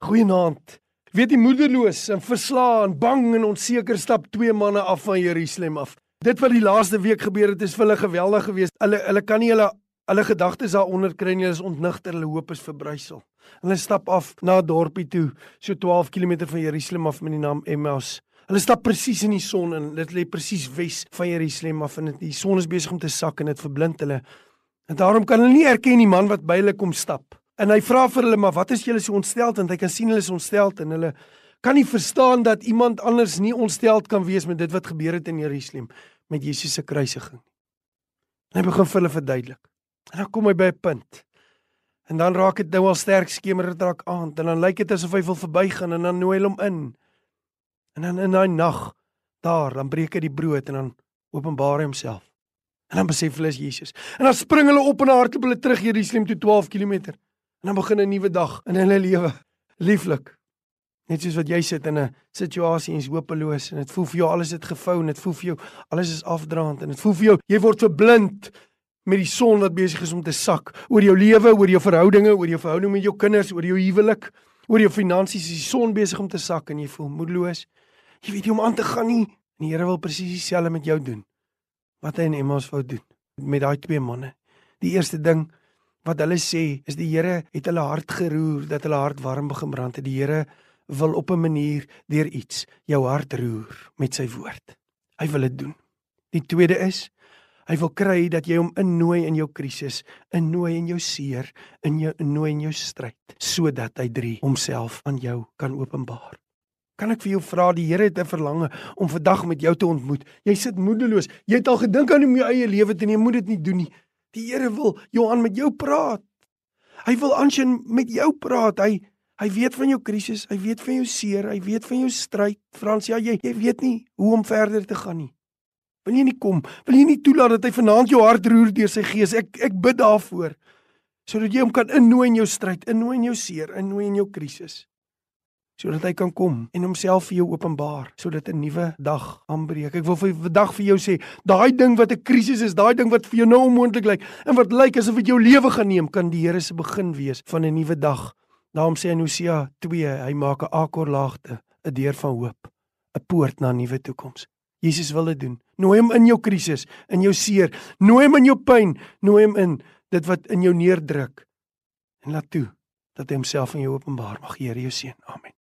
Goeienaand. Weet jy moederloos en verslaan, bang en onseker stap twee manne af van Jerusalem af. Dit wat die laaste week gebeur het, is vir hulle geweldig geweest. Hulle hulle kan nie hulle hulle gedagtes daaronder kry nie. Hulle is ontnigter, hulle hoop is verbrysel. Hulle stap af na 'n dorpie toe, so 12 km van Jerusalem af met die naam Emmaus. Hulle stap presies in die son en dit lê presies wes van Jerusalem af en die son is besig om te sak en dit verblind hulle. En daarom kan hulle nie erken die man wat by hulle kom stap. En hy vra vir hulle, "Maar wat is julle so ontsteld?" Want hy kan sien hulle is ontsteld en hulle kan nie verstaan dat iemand anders nie ontsteld kan wees met dit wat gebeur het in Jerusalem met Jesus se kruisiging. En hy begin vir hulle verduidelik. En dan kom hy by 'n punt. En dan raak dit nou al sterk skemer dit raak aand en dan lyk dit asof hy wil verbygaan en dan nooi hy hom in. En dan in daai nag daar, dan breek hy die brood en dan openbaar hy homself. En dan besef hulle is Jesus. En dan spring hulle op en hardloop hulle terug Jerusalem toe 12 km. En dan begin 'n nuwe dag in hulle lewe. Lieflik. Net soos wat jy sit in 'n situasie en is hopeloos en dit voel vir jou alles het gevou en dit voel vir jou alles is afdraand en dit voel vir jou jy word verblind met die son wat besig is om te sak oor jou lewe, oor jou verhoudinge, oor jou verhouding met jou kinders, oor jou huwelik, oor jou finansies, die son besig om te sak en jy voel moedeloos. Jy weet nie hoe om aan te gaan nie. En die Here wil presies dieselfde met jou doen. Wat hy in Emmaus wou doen met daai twee manne. Die eerste ding wat hulle sê is die Here het hulle hart geroer dat hulle hart warm begin brand het. Die Here wil op 'n manier deur iets jou hart roer met sy woord. Hy wil dit doen. Die tweede is hy wil kry dat jy hom innooi in jou krisis, innooi in jou seer, in jou innooi in jou stryd, sodat hy drie homself aan jou kan openbaar. Kan ek vir jou vra die Here het 'n verlange om vandag met jou te ontmoet. Jy sit moedeloos. Jy het al gedink aan om jou eie lewe te neem. Moet dit nie doen nie. Die Here wil Johan met jou praat. Hy wil aansien met jou praat. Hy hy weet van jou krisis, hy weet van jou seer, hy weet van jou stryd. Frans, ja, jy jy weet nie hoe om verder te gaan nie. Wil jy nie kom? Wil jy nie toelaat dat hy vanaand jou hart roer deur sy gees? Ek ek bid daarvoor sodat jy hom kan innooi in jou stryd, innooi in jou seer, innooi in jou krisis sodat hy kan kom en homself vir jou openbaar sodat 'n nuwe dag aanbreek. Ek wil vir vandag vir jou sê, daai ding wat 'n krisis is, daai ding wat vir jou nou onmoontlik lyk en wat lyk asof dit jou lewe gaan neem, kan die Here se begin wees van 'n nuwe dag. Daarom sê in Hosea 2, hy maak 'n akorlaagte, 'n deur van hoop, 'n poort na 'n nuwe toekoms. Jesus wil dit doen. Nooi hom in jou krisis, in jou seer, nooi hom in jou pyn, nooi hom in dit wat in jou neerdruk en laat toe dat hy homself aan jou openbaar mag. Here, jou seën. Amen.